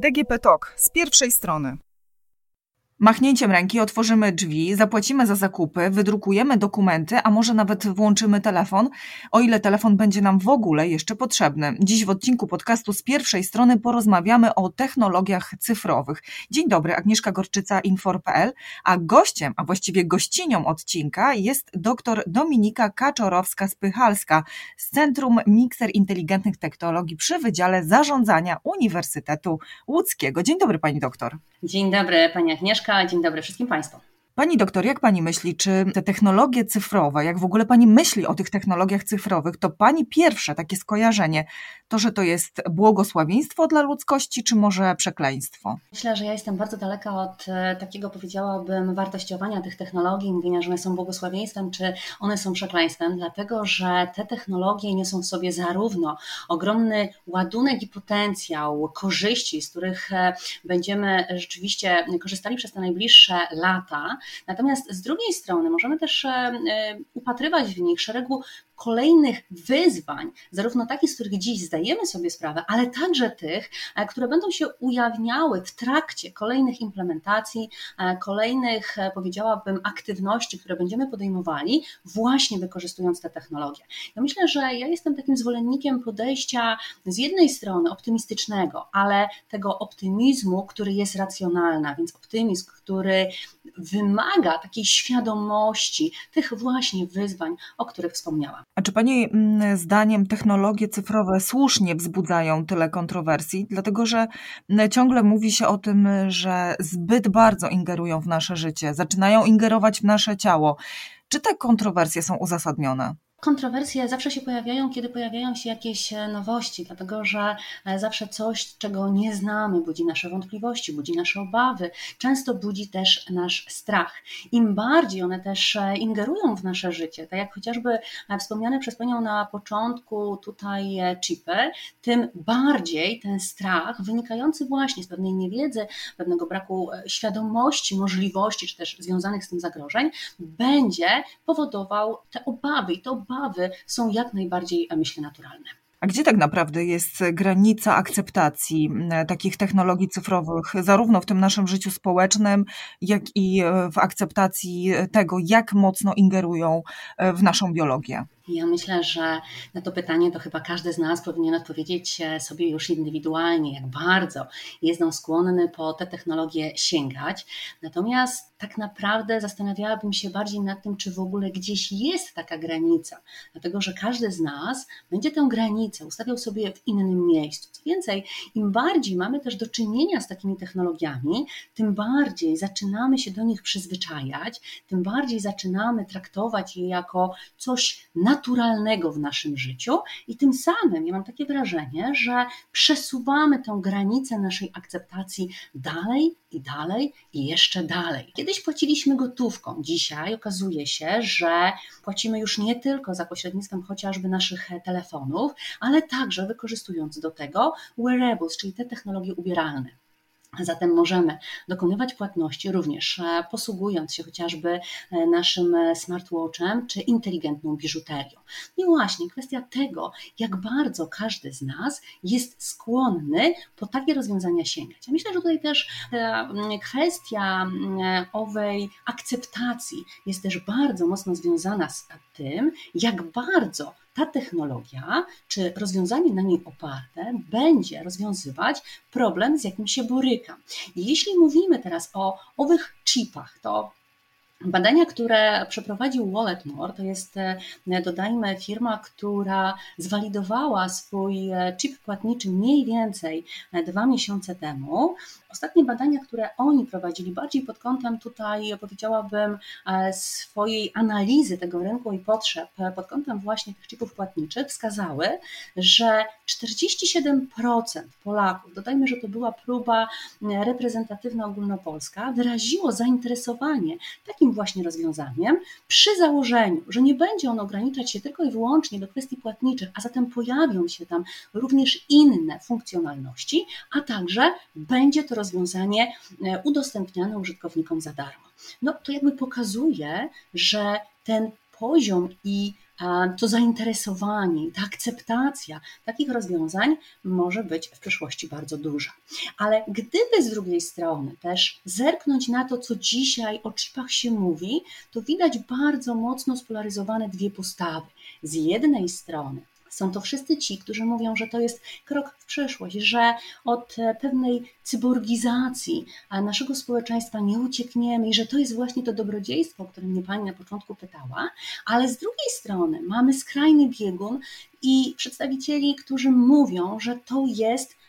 DGP Talk z pierwszej strony. Machnięciem ręki otworzymy drzwi, zapłacimy za zakupy, wydrukujemy dokumenty, a może nawet włączymy telefon, o ile telefon będzie nam w ogóle jeszcze potrzebny. Dziś w odcinku podcastu z pierwszej strony porozmawiamy o technologiach cyfrowych. Dzień dobry, Agnieszka Gorczyca, Infor.pl, a gościem, a właściwie gościnią odcinka jest dr Dominika Kaczorowska-Spychalska z Centrum Mikser Inteligentnych Technologii przy Wydziale Zarządzania Uniwersytetu Łódzkiego. Dzień dobry, pani doktor. Dzień dobry, pani Agnieszka, dzień dobry wszystkim Państwu. Pani doktor, jak pani myśli, czy te technologie cyfrowe, jak w ogóle pani myśli o tych technologiach cyfrowych, to pani pierwsze takie skojarzenie, to, że to jest błogosławieństwo dla ludzkości, czy może przekleństwo? Myślę, że ja jestem bardzo daleka od e, takiego, powiedziałabym, wartościowania tych technologii, mówienia, że one są błogosławieństwem, czy one są przekleństwem, dlatego że te technologie niosą w sobie zarówno ogromny ładunek i potencjał korzyści, z których e, będziemy rzeczywiście korzystali przez te najbliższe lata, Natomiast z drugiej strony możemy też e, e, upatrywać w nich szeregu kolejnych wyzwań, zarówno takich, z których dziś zdajemy sobie sprawę, ale także tych, e, które będą się ujawniały w trakcie kolejnych implementacji, kolejnych, powiedziałabym, aktywności, które będziemy podejmowali, właśnie wykorzystując te technologie. Ja myślę, że ja jestem takim zwolennikiem podejścia z jednej strony optymistycznego, ale tego optymizmu, który jest racjonalny, więc optymizm, który wymaga takiej świadomości tych właśnie wyzwań, o których wspomniałam. A czy Pani mm, zdaniem technologie cyfrowe słusznie wzbudzają tyle kontrowersji? Dlatego, że mm, ciągle mówi się o tym, że zbyt bardzo ingerują w nasze życie, zaczynają ingerować w nasze ciało. Czy te kontrowersje są uzasadnione? Kontrowersje zawsze się pojawiają, kiedy pojawiają się jakieś e, nowości, dlatego że e, zawsze coś, czego nie znamy, budzi nasze wątpliwości, budzi nasze obawy, często budzi też nasz strach. Im bardziej one też e, ingerują w nasze życie, tak jak chociażby wspomniane przez Panią na początku tutaj chipy, tym bardziej ten strach wynikający właśnie z pewnej niewiedzy, pewnego braku świadomości, możliwości, czy też związanych z tym zagrożeń, będzie powodował te obawy i to są jak najbardziej, myślę, naturalne. A gdzie tak naprawdę jest granica akceptacji takich technologii cyfrowych, zarówno w tym naszym życiu społecznym, jak i e, w akceptacji tego, jak mocno ingerują e, w naszą biologię? Ja myślę, że na to pytanie to chyba każdy z nas powinien odpowiedzieć sobie już indywidualnie, jak bardzo jest on skłonny po te technologie sięgać. Natomiast tak naprawdę zastanawiałabym się bardziej nad tym, czy w ogóle gdzieś jest taka granica, dlatego że każdy z nas będzie tę granicę ustawiał sobie w innym miejscu. Co więcej, im bardziej mamy też do czynienia z takimi technologiami, tym bardziej zaczynamy się do nich przyzwyczajać, tym bardziej zaczynamy traktować je jako coś naturalnego naturalnego w naszym życiu i tym samym ja mam takie wrażenie, że przesuwamy tę granicę naszej akceptacji dalej i dalej i jeszcze dalej. Kiedyś płaciliśmy gotówką, dzisiaj okazuje się, że płacimy już nie tylko za pośrednictwem chociażby naszych telefonów, ale także wykorzystując do tego wearables, czyli te technologie ubieralne. Zatem możemy dokonywać płatności również e, posługując się chociażby e, naszym e, smartwatchem czy inteligentną biżuterią. I właśnie kwestia tego, jak bardzo każdy z nas jest skłonny po takie rozwiązania sięgać. Ja myślę, że tutaj też kwestia owej akceptacji jest też bardzo mocno związana z tym, jak bardzo ta technologia czy rozwiązanie na niej oparte będzie rozwiązywać problem, z jakim się borykam. Jeśli mówimy teraz o owych chipach, to Badania, które przeprowadził Walletmore, to jest, e, dodajmy, firma, która zwalidowała swój e, chip płatniczy mniej więcej e, dwa miesiące temu. Ostatnie badania, które oni prowadzili, bardziej pod kątem tutaj, powiedziałabym, swojej analizy tego rynku i potrzeb, pod kątem właśnie tych chipów płatniczych, wskazały, że 47% Polaków, dodajmy, że to była próba reprezentatywna ogólnopolska, wyraziło zainteresowanie takim właśnie rozwiązaniem, przy założeniu, że nie będzie on ograniczać się tylko i wyłącznie do kwestii płatniczych, a zatem pojawią się tam również inne funkcjonalności, a także będzie to rozwiązanie e, udostępniane użytkownikom za darmo. No to jakby pokazuje, że ten poziom i to zainteresowanie ta akceptacja takich rozwiązań może być w przyszłości bardzo duża. Ale gdyby z drugiej strony też zerknąć na to, co dzisiaj o chipach się mówi, to widać bardzo mocno spolaryzowane dwie postawy. Z jednej strony są to wszyscy ci, którzy mówią, że to jest krok w przyszłość, że od pewnej cyborgizacji naszego społeczeństwa nie uciekniemy i że to jest właśnie to dobrodziejstwo, o którym mnie Pani na początku pytała, ale z drugiej strony mamy skrajny biegun i przedstawicieli, którzy mówią, że to jest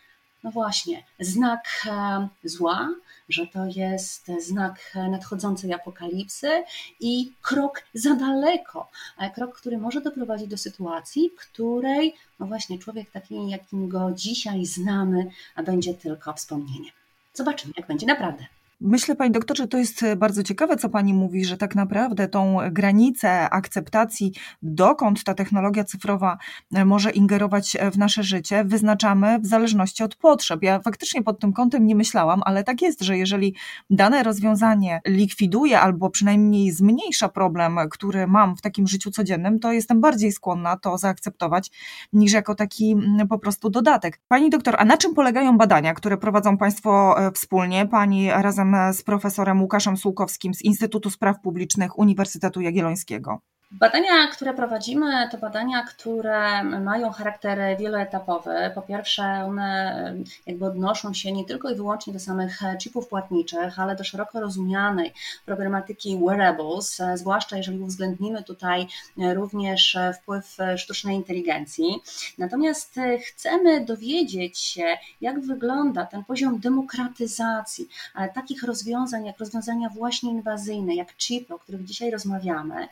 no właśnie, znak e, zła, że to jest znak nadchodzącej apokalipsy i krok za daleko. E, krok, który może doprowadzić do sytuacji, w której no właśnie człowiek taki, jakim go dzisiaj znamy, będzie tylko wspomnieniem. Zobaczymy, jak będzie naprawdę. Myślę, Pani doktorze, to jest e, bardzo ciekawe, co Pani mówi, że tak naprawdę tą granicę akceptacji, dokąd ta technologia cyfrowa e, może ingerować e, w nasze życie, wyznaczamy w zależności od potrzeb. Ja faktycznie pod tym kątem nie myślałam, ale tak jest, że jeżeli dane rozwiązanie likwiduje albo przynajmniej zmniejsza problem, który mam w takim życiu codziennym, to jestem bardziej skłonna to zaakceptować niż jako taki po prostu dodatek. Pani doktor, a na czym polegają badania, które prowadzą Państwo wspólnie, Pani razem z profesorem Łukaszem Sułkowskim z Instytutu Spraw Publicznych Uniwersytetu Jagiellońskiego. Badania, które prowadzimy, to badania, które mają charakter wieloetapowy. Po pierwsze, one jakby odnoszą się nie tylko i wyłącznie do samych chipów płatniczych, ale do szeroko rozumianej problematyki wearables, zwłaszcza jeżeli uwzględnimy tutaj również wpływ sztucznej inteligencji. Natomiast chcemy dowiedzieć się, jak wygląda ten poziom demokratyzacji takich rozwiązań, jak rozwiązania właśnie inwazyjne, jak chipy, o których dzisiaj rozmawiamy,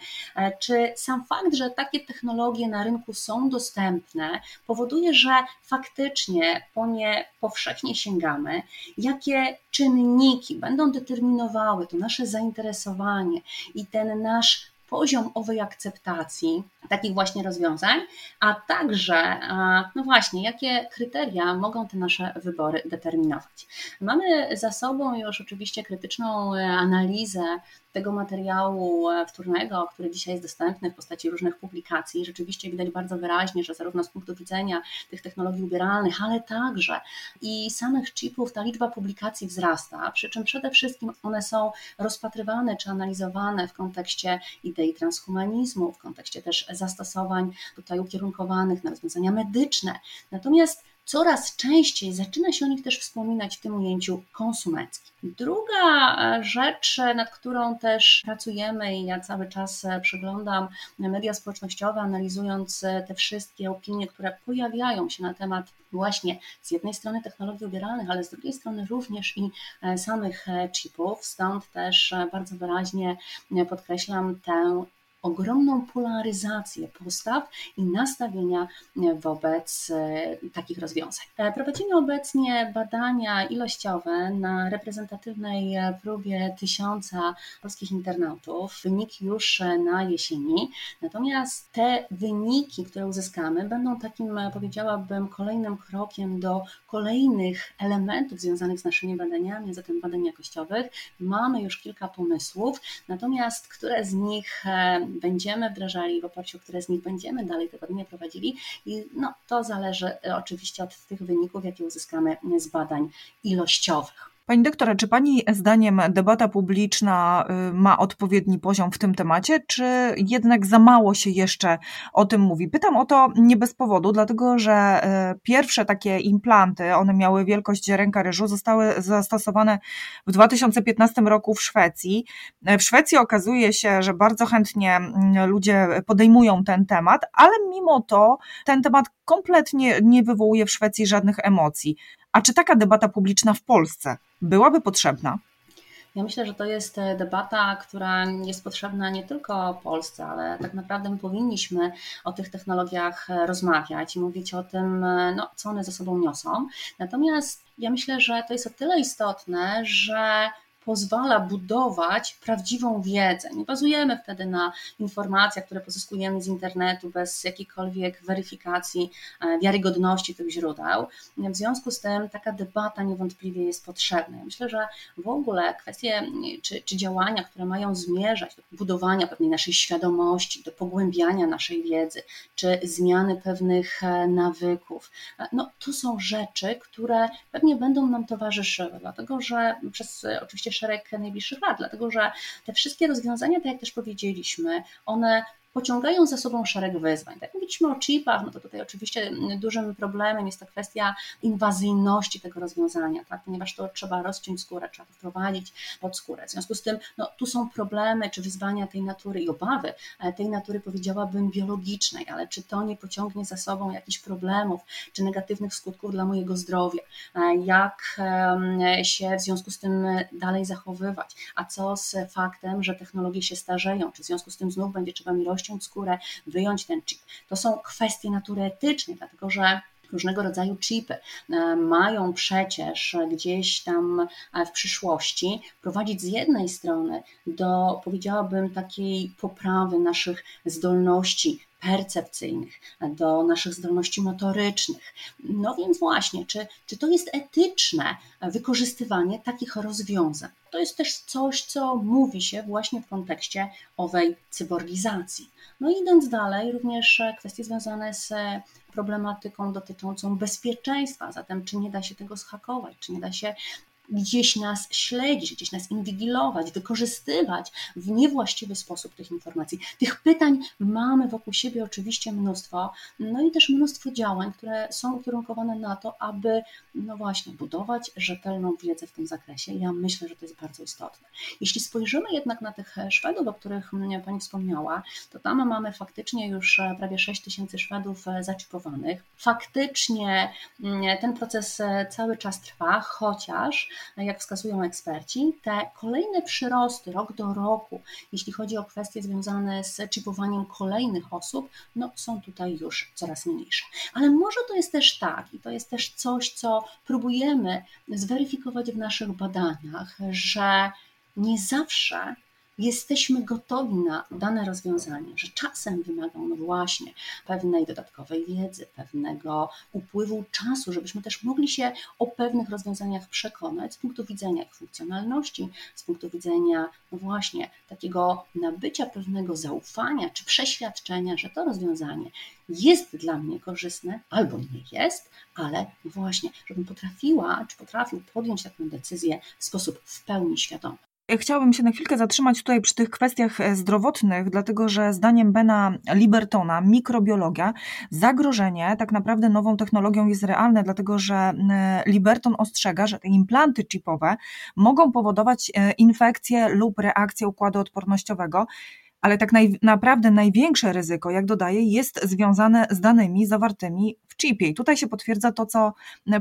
czy sam fakt, że takie technologie na rynku są dostępne, powoduje, że faktycznie po nie powszechnie sięgamy, jakie czynniki będą determinowały to nasze zainteresowanie i ten nasz poziom owej akceptacji takich właśnie rozwiązań, a także, no właśnie, jakie kryteria mogą te nasze wybory determinować. Mamy za sobą już oczywiście krytyczną e, analizę tego materiału e, wtórnego, który dzisiaj jest dostępny w postaci różnych publikacji. Rzeczywiście widać bardzo wyraźnie, że zarówno z punktu widzenia tych technologii ubieralnych, ale także i samych chipów ta liczba publikacji wzrasta, przy czym przede wszystkim one są rozpatrywane czy analizowane w kontekście idei transhumanizmu, w kontekście też zastosowań tutaj ukierunkowanych na rozwiązania medyczne. Natomiast coraz częściej zaczyna się o nich też wspominać w tym ujęciu konsumenckim. Druga e, rzecz, nad którą też pracujemy i ja cały czas e, przeglądam media społecznościowe, analizując e, te wszystkie opinie, które pojawiają się na temat właśnie z jednej strony technologii ubieralnych, ale z drugiej strony również i samych chipów. Stąd też bardzo wyraźnie podkreślam tę ogromną polaryzację postaw i nastawienia wobec e, takich rozwiązań. E, prowadzimy obecnie badania ilościowe na reprezentatywnej próbie tysiąca polskich internautów. Wyniki już na jesieni. Natomiast te wyniki, które uzyskamy, będą takim, powiedziałabym, kolejnym krokiem do kolejnych elementów związanych z naszymi badaniami, zatem badań jakościowych. Mamy już kilka pomysłów, natomiast które z nich e, będziemy wdrażali, w oparciu o które z nich będziemy dalej badania prowadzili. I no, to zależy e, oczywiście od tych wyników, jakie uzyskamy z badań ilościowych. Pani doktora, czy Pani zdaniem debata publiczna y, ma odpowiedni poziom w tym temacie, czy jednak za mało się jeszcze o tym mówi? Pytam o to nie bez powodu, dlatego że y, pierwsze takie implanty, one miały wielkość ręka ryżu, zostały zastosowane w 2015 roku w Szwecji. W Szwecji okazuje się, że bardzo chętnie mm, ludzie podejmują ten temat, ale mimo to ten temat kompletnie nie wywołuje w Szwecji żadnych emocji. A czy taka debata publiczna w Polsce byłaby potrzebna? Ja myślę, że to jest e, debata, która jest potrzebna nie tylko Polsce, ale tak naprawdę my powinniśmy o tych technologiach e, rozmawiać i mówić o tym, e, no, co one ze sobą niosą. Natomiast ja myślę, że to jest o tyle istotne, że pozwala budować prawdziwą wiedzę. Nie bazujemy wtedy na informacjach, które pozyskujemy z internetu bez jakiejkolwiek weryfikacji e, wiarygodności tych źródeł. W związku z tym taka debata niewątpliwie jest potrzebna. Myślę, że w ogóle kwestie czy, czy działania, które mają zmierzać do budowania pewnej naszej świadomości, do pogłębiania naszej wiedzy, czy zmiany pewnych e, nawyków, e, no to są rzeczy, które pewnie będą nam towarzyszyły, dlatego że przez oczywiście szereg najbliższych lat, dlatego że te wszystkie rozwiązania, tak jak też powiedzieliśmy, one pociągają za sobą szereg wyzwań. Tak mówiliśmy o chipach, no to tutaj oczywiście dużym problemem jest ta kwestia inwazyjności tego rozwiązania, tak? ponieważ to trzeba rozciąć skórę, trzeba wprowadzić pod skórę. W związku z tym no, tu są problemy czy wyzwania tej natury i obawy e, tej natury powiedziałabym biologicznej, ale czy to nie pociągnie za sobą jakichś problemów czy negatywnych skutków dla mojego zdrowia? E, jak się w związku z tym dalej zachowywać? A co z faktem, że technologie się starzeją? Czy w związku z tym znów będzie trzeba mi rozciąć skórę, wyjąć ten chip. To są kwestie natury etycznej, dlatego że różnego rodzaju chipy e, mają przecież gdzieś tam e, w przyszłości prowadzić z jednej strony do, powiedziałabym, takiej poprawy naszych zdolności percepcyjnych, do naszych zdolności motorycznych. No więc właśnie, czy, czy to jest etyczne wykorzystywanie takich rozwiązań? To jest też coś, co mówi się właśnie w kontekście owej cyborgizacji. No i idąc dalej, również kwestie związane z problematyką dotyczącą bezpieczeństwa, zatem czy nie da się tego schakować, czy nie da się gdzieś nas śledzić, gdzieś nas inwigilować, wykorzystywać w niewłaściwy sposób tych informacji. Tych pytań mamy wokół siebie oczywiście mnóstwo, no i też mnóstwo działań, które są ukierunkowane na to, aby, no właśnie, budować rzetelną wiedzę w tym zakresie. Ja myślę, że to jest bardzo istotne. Jeśli spojrzymy jednak na tych Szwedów, o których Pani wspomniała, to tam mamy faktycznie już prawie 6 tysięcy Szwedów zaczipowanych. Faktycznie mm, ten proces cały czas trwa, chociaż jak wskazują eksperci, te kolejne przyrosty rok do roku, jeśli chodzi o kwestie związane z chipowaniem kolejnych osób, no są tutaj już coraz mniejsze. Ale może to jest też tak, i to jest też coś, co próbujemy zweryfikować w naszych badaniach, że nie zawsze jesteśmy gotowi na dane rozwiązanie, że czasem wymagą no właśnie pewnej dodatkowej wiedzy, pewnego upływu czasu, żebyśmy też mogli się o pewnych rozwiązaniach przekonać z punktu widzenia ich funkcjonalności, z punktu widzenia no właśnie takiego nabycia pewnego zaufania czy przeświadczenia, że to rozwiązanie jest dla mnie korzystne albo nie jest, ale właśnie, żebym potrafiła czy potrafił podjąć taką decyzję w sposób w pełni świadomy. Chciałabym się na chwilkę zatrzymać tutaj przy tych kwestiach e, zdrowotnych, dlatego że zdaniem Bena Libertona, mikrobiologia, zagrożenie tak naprawdę nową technologią jest realne, dlatego że Liberton ostrzega, że te implanty chipowe mogą powodować e, infekcje lub reakcję układu odpornościowego ale tak naj, naprawdę największe ryzyko, jak dodaję, jest związane z danymi zawartymi w chipie. I tutaj się potwierdza to, co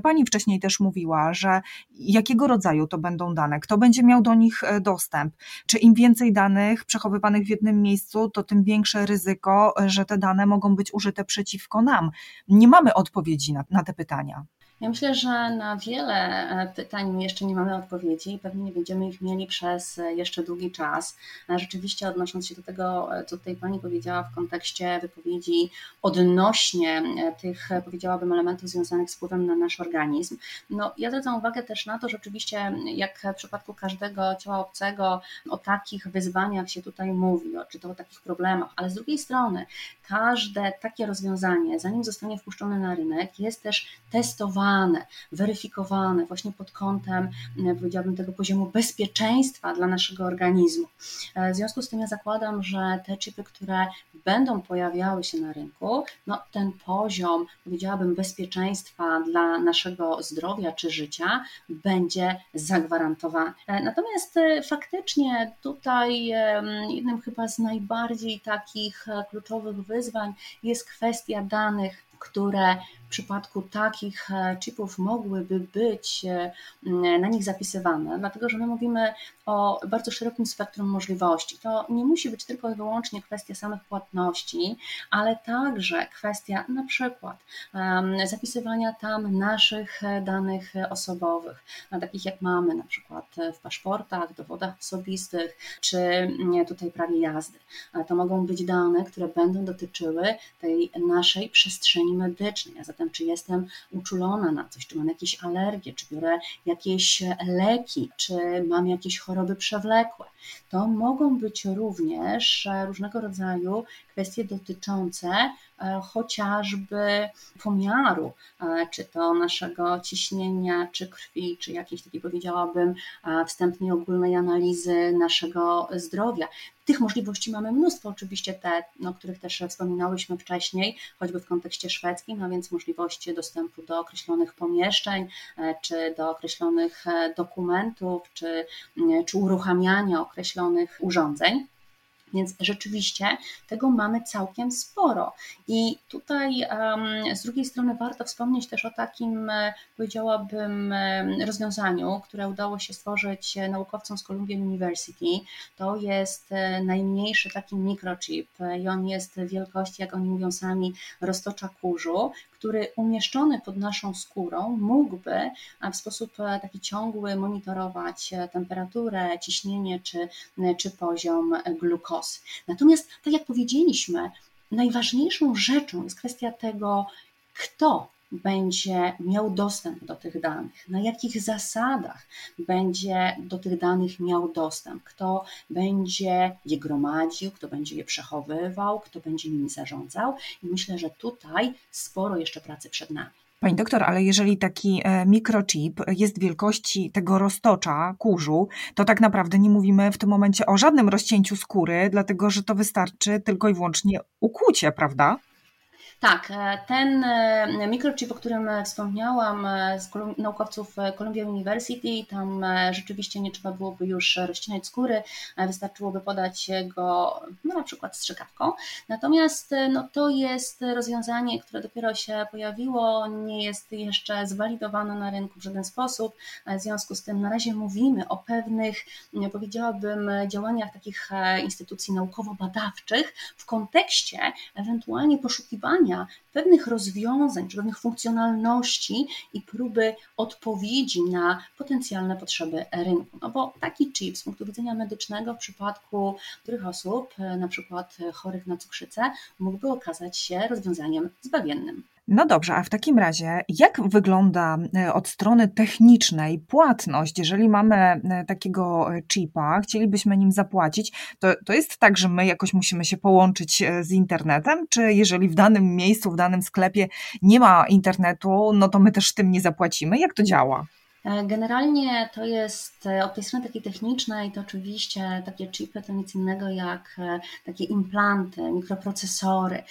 pani wcześniej też mówiła, że jakiego rodzaju to będą dane, kto będzie miał do nich e, dostęp. Czy im więcej danych przechowywanych w jednym miejscu, to tym większe ryzyko, że te dane mogą być użyte przeciwko nam. Nie mamy odpowiedzi na, na te pytania. Ja myślę, że na wiele e, pytań jeszcze nie mamy odpowiedzi i pewnie nie będziemy ich mieli przez e, jeszcze długi czas. E, rzeczywiście odnosząc się do tego, co tutaj Pani powiedziała w kontekście wypowiedzi odnośnie tych, powiedziałabym, elementów związanych z wpływem na nasz organizm, no ja zwracam uwagę też na to, że oczywiście jak w przypadku każdego ciała obcego o takich wyzwaniach się tutaj mówi, czy to o takich problemach, ale z drugiej strony każde takie rozwiązanie, zanim zostanie wpuszczone na rynek, jest też testowane, weryfikowane właśnie pod kątem, e, powiedziałabym, tego poziomu bezpieczeństwa dla naszego organizmu. E, w związku z tym ja zakładam, że te chipy, które będą pojawiały się na rynku, no ten poziom, powiedziałabym, bezpieczeństwa dla naszego zdrowia czy życia będzie zagwarantowany. E, natomiast faktycznie tutaj jednym chyba z najbardziej takich kluczowych wyzwań jest kwestia danych, które w przypadku takich e, chipów mogłyby być e, na nich zapisywane, dlatego że my mówimy o bardzo szerokim spektrum możliwości. To nie musi być tylko i wyłącznie kwestia samych płatności, ale także kwestia na przykład zapisywania tam naszych danych osobowych, takich jak mamy na przykład w paszportach, dowodach osobistych, czy tutaj prawie jazdy. To mogą być dane, które będą dotyczyły tej naszej przestrzeni medycznej, a zatem czy jestem uczulona na coś, czy mam jakieś alergie, czy biorę jakieś leki, czy mam jakieś choroby przewlekłe. To mogą być również różnego rodzaju kwestie dotyczące e, chociażby pomiaru, e, czy to naszego ciśnienia, czy krwi, czy jakiejś takiej powiedziałabym e, wstępnej ogólnej analizy naszego zdrowia. Tych możliwości mamy mnóstwo, oczywiście te, no, o których też wspominałyśmy wcześniej, choćby w kontekście szwedzkim, a więc możliwości dostępu do określonych pomieszczeń, czy do określonych dokumentów, czy, czy uruchamiania określonych urządzeń. Więc rzeczywiście tego mamy całkiem sporo. I tutaj z drugiej strony warto wspomnieć też o takim, e, powiedziałabym, e, rozwiązaniu, które udało się stworzyć naukowcom z Columbia University. To jest e, najmniejszy taki mikrochip i on jest wielkości, jak oni mówią sami, roztocza kurzu, który umieszczony pod naszą skórą mógłby w sposób taki ciągły monitorować temperaturę, ciśnienie czy, czy poziom glukozy. Natomiast, tak jak powiedzieliśmy, najważniejszą rzeczą jest kwestia tego, kto będzie miał dostęp do tych danych, na jakich zasadach będzie do tych danych miał dostęp, kto będzie je gromadził, kto będzie je przechowywał, kto będzie nimi zarządzał. I myślę, że tutaj sporo jeszcze pracy przed nami. Pani doktor, ale jeżeli taki e, mikrochip jest wielkości tego roztocza, kurzu, to tak naprawdę nie mówimy w tym momencie o żadnym rozcięciu skóry, dlatego że to wystarczy tylko i wyłącznie ukłucie, prawda? Tak, e, ten e, mikrochip, o którym wspomniałam z naukowców Columbia University, tam rzeczywiście nie trzeba byłoby już rozcinać skóry, wystarczyłoby podać go no, na przykład strzykawką. Natomiast no, to jest rozwiązanie, które dopiero się pojawiło, nie jest jeszcze zwalidowane na rynku w żaden sposób. W związku z tym na razie mówimy o pewnych, powiedziałabym, działaniach takich instytucji naukowo-badawczych w kontekście ewentualnie poszukiwania pewnych rozwiązań czy pewnych funkcjonalności i próby odpowiedzi na potencjalne potrzeby rynku. No bo taki chip z punktu widzenia medycznego w przypadku których osób, na przykład chorych na cukrzycę, mógłby okazać się rozwiązaniem zbawiennym. No dobrze, a w takim razie, jak wygląda e, od strony technicznej płatność? Jeżeli mamy e, takiego e, chipa, chcielibyśmy nim zapłacić, to, to jest tak, że my jakoś musimy się połączyć z internetem, czy jeżeli w danym miejscu, w danym sklepie nie ma internetu, no to my też tym nie zapłacimy? Jak to działa? E, generalnie to jest e, od tej strony takiej technicznej, to oczywiście takie chipy to nic innego jak e, takie implanty, mikroprocesory,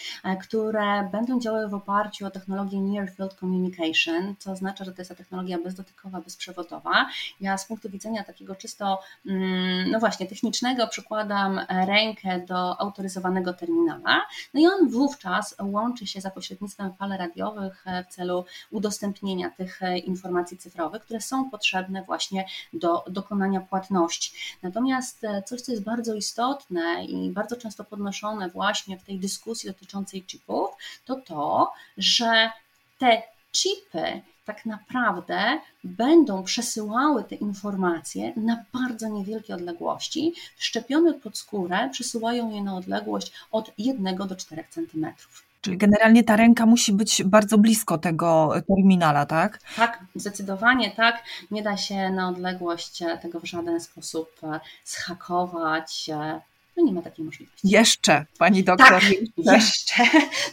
które będą działały w oparciu o technologię Near Field Communication, co oznacza, że to jest ta technologia bezdotykowa, bezprzewodowa. Ja z punktu widzenia takiego czysto, mm, no właśnie, technicznego przykładam rękę do autoryzowanego terminala, no i on wówczas łączy się za pośrednictwem fal radiowych w celu udostępnienia tych informacji cyfrowych, które są potrzebne właśnie do dokonania płatności. Natomiast e, coś, co jest bardzo istotne i bardzo często podnoszone właśnie w tej dyskusji dotyczącej chipów, to to, że te chipy tak naprawdę będą przesyłały te informacje na bardzo niewielkie odległości. Szczepione pod skórę przesyłają je na odległość od 1 do 4 centymetrów. Czyli generalnie ta ręka musi być bardzo blisko tego terminala, tak? Tak, zdecydowanie tak. Nie da się na odległość tego w żaden sposób e, zhakować, e, no nie ma takiej możliwości. Jeszcze, pani doktor. Tak, jeszcze. jeszcze.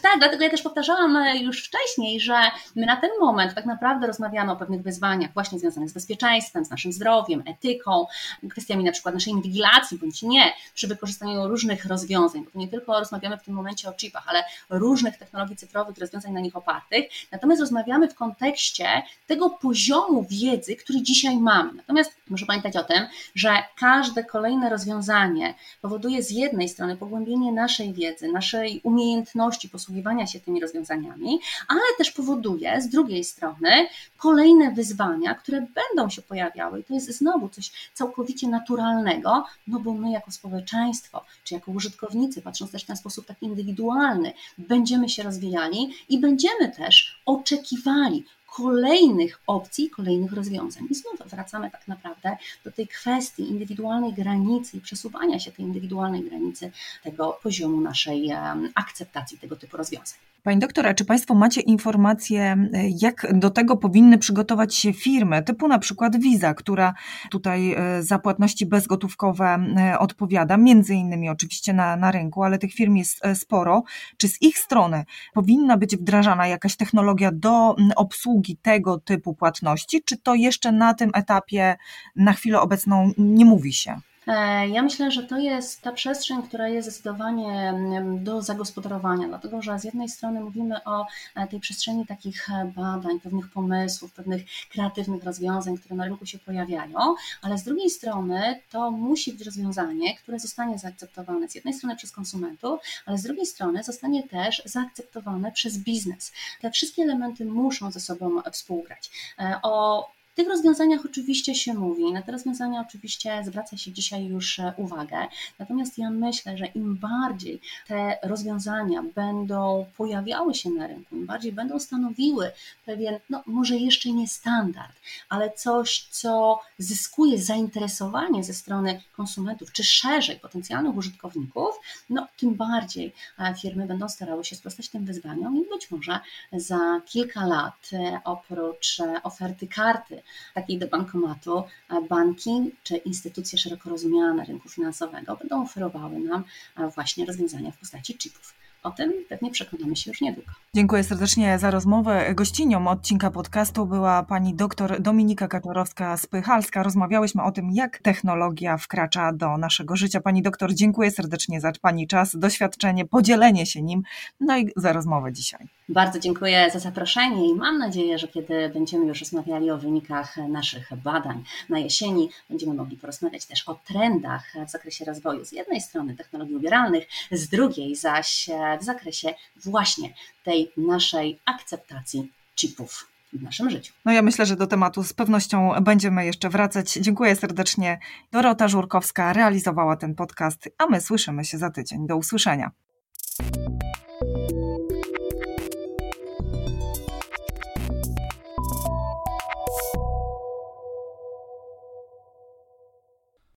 tak, dlatego ja też powtarzałam e, już wcześniej, że my na ten moment tak naprawdę rozmawiamy o pewnych wyzwaniach właśnie związanych z bezpieczeństwem, z naszym zdrowiem, etyką, kwestiami na przykład naszej inwigilacji bądź nie, przy wykorzystaniu różnych rozwiązań, bo nie tylko rozmawiamy w tym momencie o chipach, ale różnych technologii cyfrowych, rozwiązań na nich opartych, natomiast rozmawiamy w kontekście tego poziomu wiedzy, który dzisiaj mamy. Natomiast muszę pamiętać o tym, że każde kolejne rozwiązanie powoduje z jednej strony pogłębienie naszej wiedzy, naszej umiejętności posługiwania się tymi rozwiązaniami, ale też powoduje z drugiej strony kolejne wyzwania, które będą się pojawiały. I to jest znowu coś całkowicie naturalnego, no bo my jako społeczeństwo, czy jako użytkownicy, patrząc też na sposób taki indywidualny, będziemy się rozwijali i będziemy też oczekiwali kolejnych opcji, kolejnych rozwiązań. I znów wracamy tak naprawdę do tej kwestii indywidualnej granicy i przesuwania się tej indywidualnej granicy tego poziomu naszej akceptacji tego typu rozwiązań. Pani doktora, czy Państwo macie informacje, jak do tego powinny przygotować się firmy, typu na przykład Visa, która tutaj e, za płatności bezgotówkowe odpowiada, między innymi oczywiście na, na rynku, ale tych firm jest e, sporo. Czy z ich strony powinna być wdrażana jakaś technologia do obsługi tego typu płatności, czy to jeszcze na tym etapie na chwilę obecną nie mówi się? E, ja myślę, że to jest ta przestrzeń, która jest zdecydowanie do zagospodarowania, dlatego że z jednej strony mówimy o e, tej przestrzeni takich e, badań, pewnych pomysłów, pewnych kreatywnych rozwiązań, które na rynku się pojawiają, ale z drugiej strony to musi być rozwiązanie, które zostanie zaakceptowane z jednej strony przez konsumentów, ale z drugiej strony zostanie też zaakceptowane przez biznes. Te wszystkie elementy muszą ze sobą współgrać. O tych rozwiązaniach oczywiście się mówi, na te rozwiązania oczywiście zwraca się dzisiaj już e, uwagę. Natomiast ja myślę, że im bardziej te rozwiązania będą pojawiały się na rynku, im bardziej będą stanowiły pewien, no może jeszcze nie standard, ale coś, co zyskuje zainteresowanie ze strony konsumentów, czy szerzej potencjalnych użytkowników, no tym bardziej e, firmy będą starały się sprostać tym wyzwaniom i być może za kilka lat e, oprócz oferty karty takiej do bankomatu banki czy instytucje szeroko rozumiane rynku finansowego będą oferowały nam właśnie rozwiązania w postaci chipów. O tym pewnie przekonamy się już niedługo. Dziękuję serdecznie za rozmowę. Gościnią odcinka podcastu była pani doktor Dominika Kaczorowska-Spychalska. Rozmawiałyśmy o tym, jak technologia wkracza do naszego życia. Pani doktor, dziękuję serdecznie za pani czas, doświadczenie, podzielenie się nim, no i za rozmowę dzisiaj. Bardzo dziękuję za zaproszenie i mam nadzieję, że kiedy będziemy już rozmawiali o wynikach naszych badań na jesieni, będziemy mogli porozmawiać też o trendach w zakresie rozwoju z jednej strony technologii ubieralnych, z drugiej zaś w zakresie właśnie tej naszej akceptacji chipów w naszym życiu. No ja myślę, że do tematu z pewnością będziemy jeszcze wracać. Dziękuję serdecznie. Dorota Żurkowska realizowała ten podcast, a my słyszymy się za tydzień. Do usłyszenia.